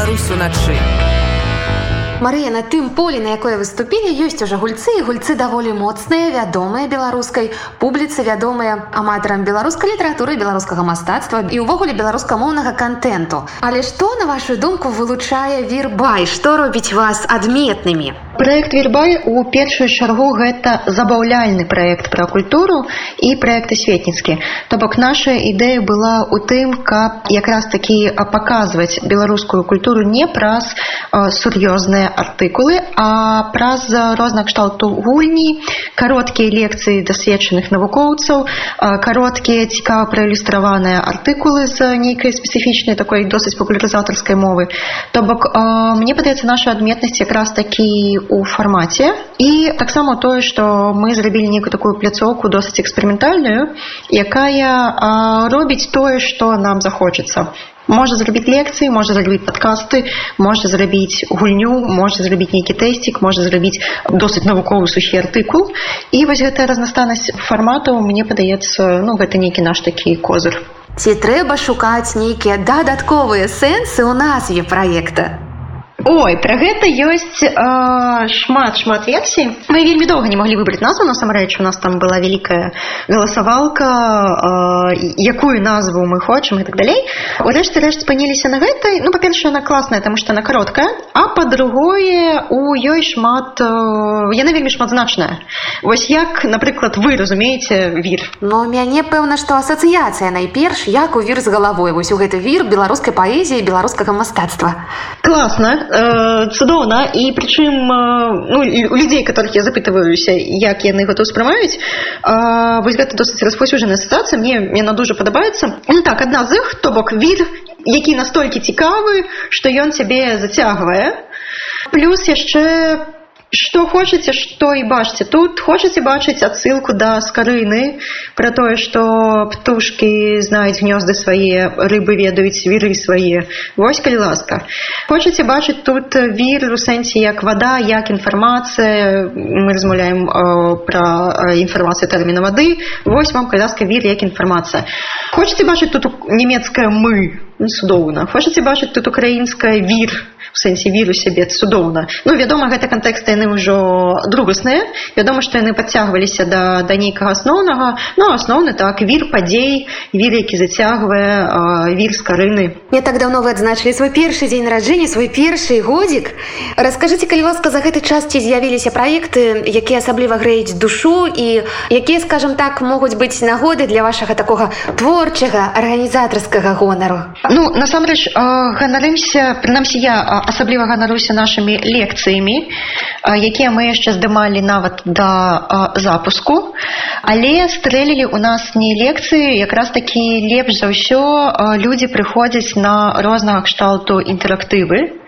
Беларусь уначы. Марыя на тым полі на якое выступілі ёсць уже гульцы і гульцы даволі моцныя вядомыя беларускай публіцы вядомыя аматарам беларускай літаратуры беларускага мастацтва і ўвогуле беларускамоўнага контенту але што на вашу думку вылучае вірбай? Што робіць вас адметнымі проект вірбай у першую чаргу гэта забаўляльны проект про культуру і проекты светніцкі то бок наша ідэя была у тым каб якраз такі паказваць беларускую культуру не праз сур'ёзныя артыкулы а праз розных кшталту гульні кароткія лекцыі дасведчаных навукоўцаў кароткія цікава праілюстраваныя артыкулы з нейкай спецыфічнай такой досыць папулярызатарскай мовы. То бок мне падаецца наша адметнасць якраз такі у фармаце і таксама тое што мы зрабілі нейкую такую пляцоўку досыць эксперыментальную якая робіць тое што нам захочацца. Можа зрабіць лекцыі можа зрабіць падкасты можа зрабіць гульню можа зрабіць нейкі тэсцік можа зрабіць досыць навуковы сухі артыкул. І вось гэтая разнастайнасць фарматаў мне падаецца ну гэта нейкі наш такі козыр. Ці трэба шукаць нейкія дадатковыя сэнсы ў назве праекта Ой пра гэта ёсць э, шмат шмат версій. Мы вельмі доўга не маглі выбраць назву насамрэч у нас там была вялікая галасавалка э, якую назву мы хочам і так далей. Урэшце рэшт спыніліся на гэтай. Ну па-першае она класная таму што она кароткая. А па-другое у ёй шмат э, яна вельмі шматзначная. Вось як напрыклад вы разумееце вір? Ну, мяне пэўна што асацыяцыя найперш як у вір з галавой. Вось у гэты вір беларускай паэзіі беларускага мастацтва. Класна цудоўна і прычым э, ну, у людзей которых я запытываюся як яны гэта ўспрымаюць э, вось гэта досыць распаўсюджаная сітуацыя мне яна дуже падабаецца ну, так адна з іх то бок від які настолькі цікавы што ён цябе зацягвае плюс яшчэ по Што хочаце, што і бачце тут хочаце бачыць адсылку да скарыны пра тое, што птушкі знаюць гнёзды свае рыбы ведаюць віры свае. Вось калі ласка. Хочаце бачыць тут вір у сэнсе як вада, як інфармацыя мы размаўляем пра інфармацыю тэрміна вады. Вось вам калі ласка вір як інфармацыя. Хочаце бачыць тут нямецкае мы цудоўна. Хочаце бачыць тут украінская вір в сэнсе віру сябе цудоўна ну вядома гэта кантэксты яны ўжо другасныя. Вядома што яны падцягваліся да да нейкага асноўнага. Ну асноўны так вір падзей вір які зацягвае вір з карыны. Не так давно вы адзначылі свой першы дзень нараджэння свой першы годзік. Расскажыце калі ласка за гэты час ці з'явіліся праекты якія асабліва грэюць душу і якія скажем так могуць быць нагоды для вашага такога творчага арганізатарскага гонару ну насамрэч ганарымся прынамсі я асабліва ганаруся нашымі лекцыямі якія мы яшчэ здымалі нават да запуску. Але стрэлілі у нас не лекцыі якраз такі лепш за ўсё людзі прыходзяць на рознага кшталту інтэрактывы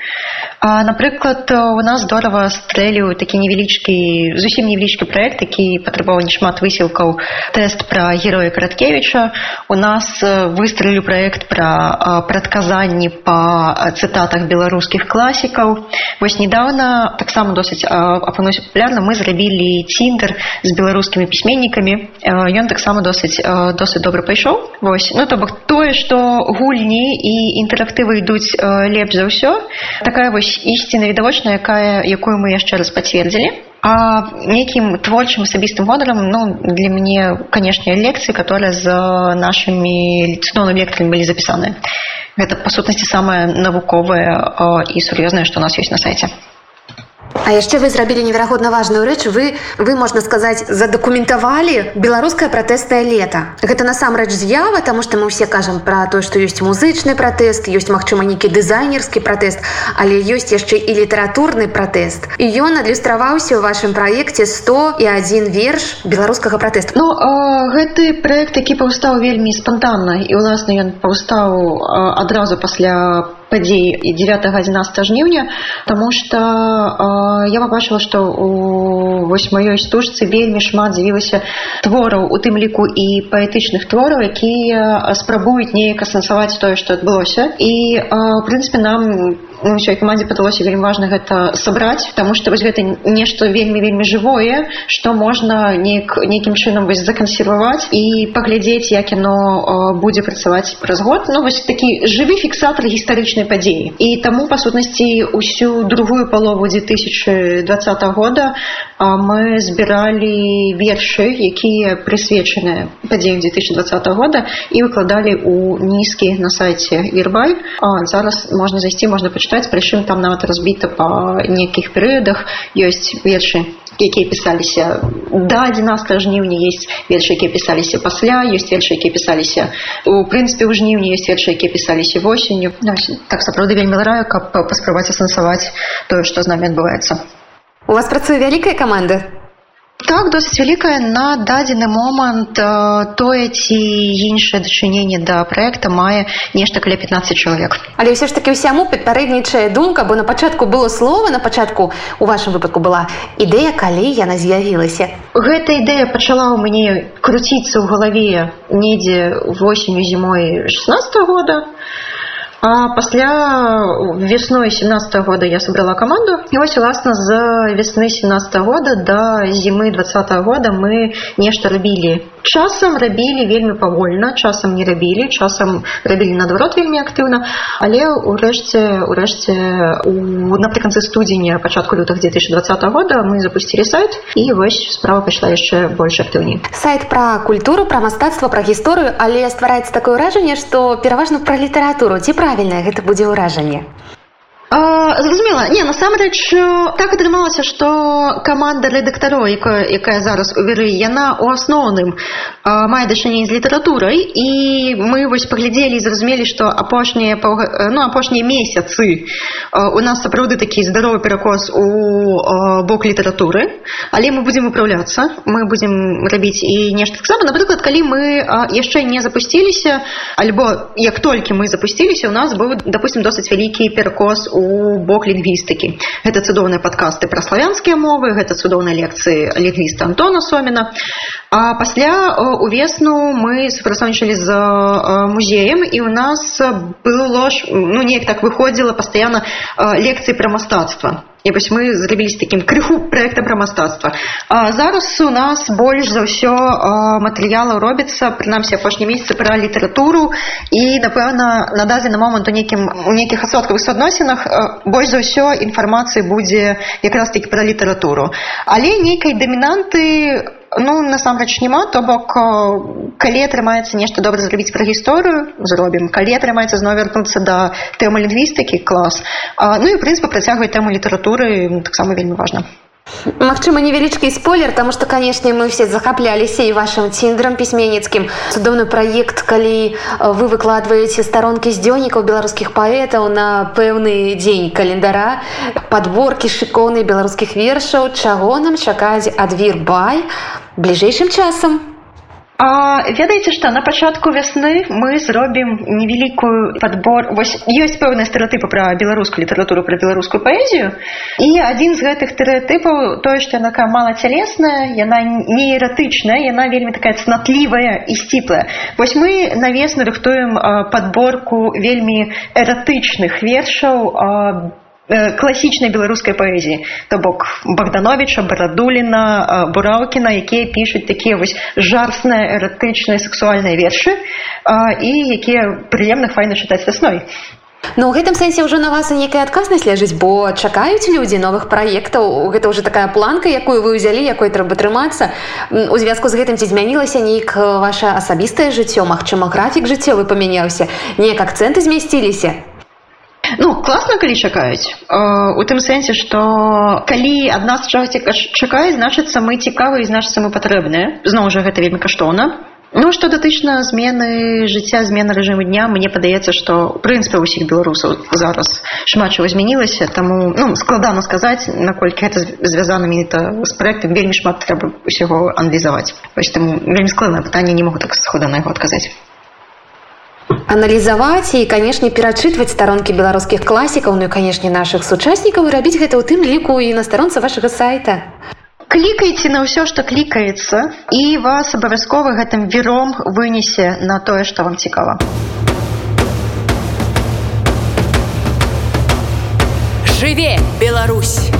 напрыклад у нас здорово стрэліў такі невялічкі зусім невялічкі проект які патрабаваў немат высілкаў тэст пра героя караткевича у нас выстрелю проект пра прадказанні по цытатах беларускіх класікаў вось недавно таксама досыць апынуўся папулярна мы зрабілі ціндер з беларускімі пісьменнікамі ён таксама досыць досыць добра пайшоў вось ну то бок тое что гульні і інтэрактывы ідуць лепш за ўсё такая вось ісціна відавочна якая якую мы яшчэ раз пацвердзілі а нейкім творчым асабістым гонарам ну для мяне канешне лекцыі которые з нашымі цудоўнымі лекторамі былі запісаны гэта па сутнасці самае навуковае і сур'ёзнае што у нас ёсць на сайце А яшчэ вы зрабілі неверагодна важную рэч вы вы можна сказаць задакументавалі беларускае пратэстнае лета гэта насамрэч з'ява таму што мы ўсе кажам пра тое што ёсць музычны пратэст ёсць магчыма нейкі дызайнерскі пратэст але ёсць яшчэ і літаратурны пратэст і ён адлюстраваўся ў вашым праекце 100 і адзін верш беларускага пратэсту Ну гэты проект які паўстаў вельмі спантанна і уласна ён паўстаў адразу пасля по падзей 9-11 жніўня тому что э, я побачыла что у вось маёй стужцы вельмі шмат з'явілася твораў у тым ліку і паэтычных твораў якія спрабуюць неяк асэнсаваць тое что адбылося і э, прынцыпе нам ўсёй камандзе падалося вельмі важна гэта сабраць таму што вось гэта нешта вельмі вельмі жывое што можна неяк нейкім чынам вось закансерваваць і паглядзець як яно будзе працаваць праз год. Ну вось такі жывы фіксатар гістарычнай падзеі і таму па сутнасці ўсю другую палову 2020 года мы збіралі вершы якія прысвечаныя падзеям 2020 года і выкладалі у нізкі на сайце вербай зараз можна зайсці можна пачытаць прычым там нават разбіта па нейкіх перыядах ёсць вершы якія пісаліся да 11 жніўня есть вершы якія пісаліся пасля ёсць вершы якія пісаліся у прынцыпе ў жніўні есть вершы якія пісаліся восенню так сапраўды вельмі раю каб паспрабаваць асэнсаваць тое што з намі адбываецца у вас працуе вялікая каманда так досыць вялікая на дадзены момант тое ці іншае дачыненне да праекта мае нешта каля 15 чалавек але ўсё ж таки ўсяму папярэднічае думка бо на пачатку было слова на пачатку у вашым выпадку была ідэя калі яна з'явілася. Гэта ідэя пачала ў мяне круціцца ў галаве недзе восенню зімой 16 -го года А пасля весной 17 -го года я собрала команду і вось уласна з весны 17 -го года до зімы 20 -го года мы нешта рабілі. Часам рабілі вельмі павольна часам не рабілі часам рабілі наадварот вельмі актыўна. Але ўрэшце урэшце у напрыканцы студзеня пачатку лютых 2020 года мы запусцілі сайт і вось справа пайшла яшчэ больш актыўней. Сайт пра культуру пра мастацтва пра гісторыю але ствараецца такое ўражанне што пераважна пра літаратуру ці правільнае гэта будзе ўражанне зразумела не насамрэч так атрымалася што каманда рэдактароў якая, якая зараз у веры яна у асноўным мае дачыненне з літаратурай і мы вось паглядзелі зразумелі што апошнія ну апошнія месяцы у нас сапраўды такі здаровы перакос у бок літаратуры але мы будзем выпраўляцца мы будзем рабіць і нешта таксама напрыклад калі мы яшчэ не запусціліся альбо як толькі мы запусціліся у нас быў допустим досыць вялікі перакос у у бок лінгвістыкі гэта цудоўныя падкасты пра славянскія мовы гэта цудоўныя лекцыі лінгвіста антона сомена а пасля увесну мы супрацоўнічалі з музеем і у нас было ну неяк так выходзіла пастаянна лекцыі пра мастацтва І вось мы зрабіліся такім крыху проектам пра мастацтва. Зараз у нас больш за ўсё матэрыялаў робіцца прынамсі апошні месяцы пра літаратуру і напэўна на дадзены момант у нейкім у нейкіх асобкавых суадносінах больш за ўсё інфармацыі будзе якраз такі пра літаратуру. Але нейкай дамінанты ну насамрэч няма то бок калі атрымаецца нешта добра зрабіць пра гісторыю зробім. Калі атрымаецца зноў вярнуцца да тэмы лінгвістыкі клас. А, ну і прынцып працягваць тэму літаратуры таксама вельмі важна Магчыма невялічкі спойлер таму што канешне мы все захапляліся і вашим ціндрам пісьменніцкім. Цудоўны праект калі вы выкладваеце старонкі з дзённікаў беларускіх паэтаў на пэўны дзень календара подборкі шыконы беларускіх вершаў чаго нам чакаць адвір бай бліжэйшым часам ведаеце што на пачатку вясны мы зробім невялікую падбор вось ёсць пэўныя стэеатыпы пра беларускую літаратуру пра беларускую паэзію. І адзін з гэтых стэеатыпаў тое што яна такая малацялесная яна не эратычная яна вельмі такая цнатлівая і сціплая. Вось мы на весну рыхтуем падборку вельмі эратычных вершаў класічнай беларускай паэзіі то бок богдановича барадуліна бураўкіна якія пішуць такія вось жарсныя эратычныя сексуальныя вершы і якія прыемна файна чытаць вясной Ну у гэтым сэнсе ўжо на вас і нейкая адказнасць ляжыць, бо чакаюць людзі новых праектаў. Гэта ўжо такая планка, якую вы ўзялі, якой трэба трымацца. У звязку з гэтым ці змянілася нейк ваше асабістае жыццё, магчыма, графік жыццёвы памяняўся. Неяк акцэнты змясціліся. Ну класна калі чакаюць у тым сэнсе што калі ад нас чагосьці чакаюць значыцца мы цікавы і значыцца мы патрэбныя зноў жа гэта вельмі каштоўна Ну што датычна змены жыцця змены рэжыму дня мне падаецца што прынцыпе ўсіх беларусаў зараз шмат чаго змянілася таму ну, складана сказаць наколькі гэта звязана менавіта з праектам вельмі шмат трэба ўсяго аналізаваць таму вельмі складнае пытанне не могу так схода на яго адказаць аналізаваць і канешне перачытваць старонкі беларускіх класікаў ну і канешне нашых сучаснікаў і рабіць гэта ў тым ліку і на старонцы вашага сайта клікайце на ўсё што клікаецца і вас абавязкова гэтым вером вынесе на тое што вам цікава Жыве Беларусь!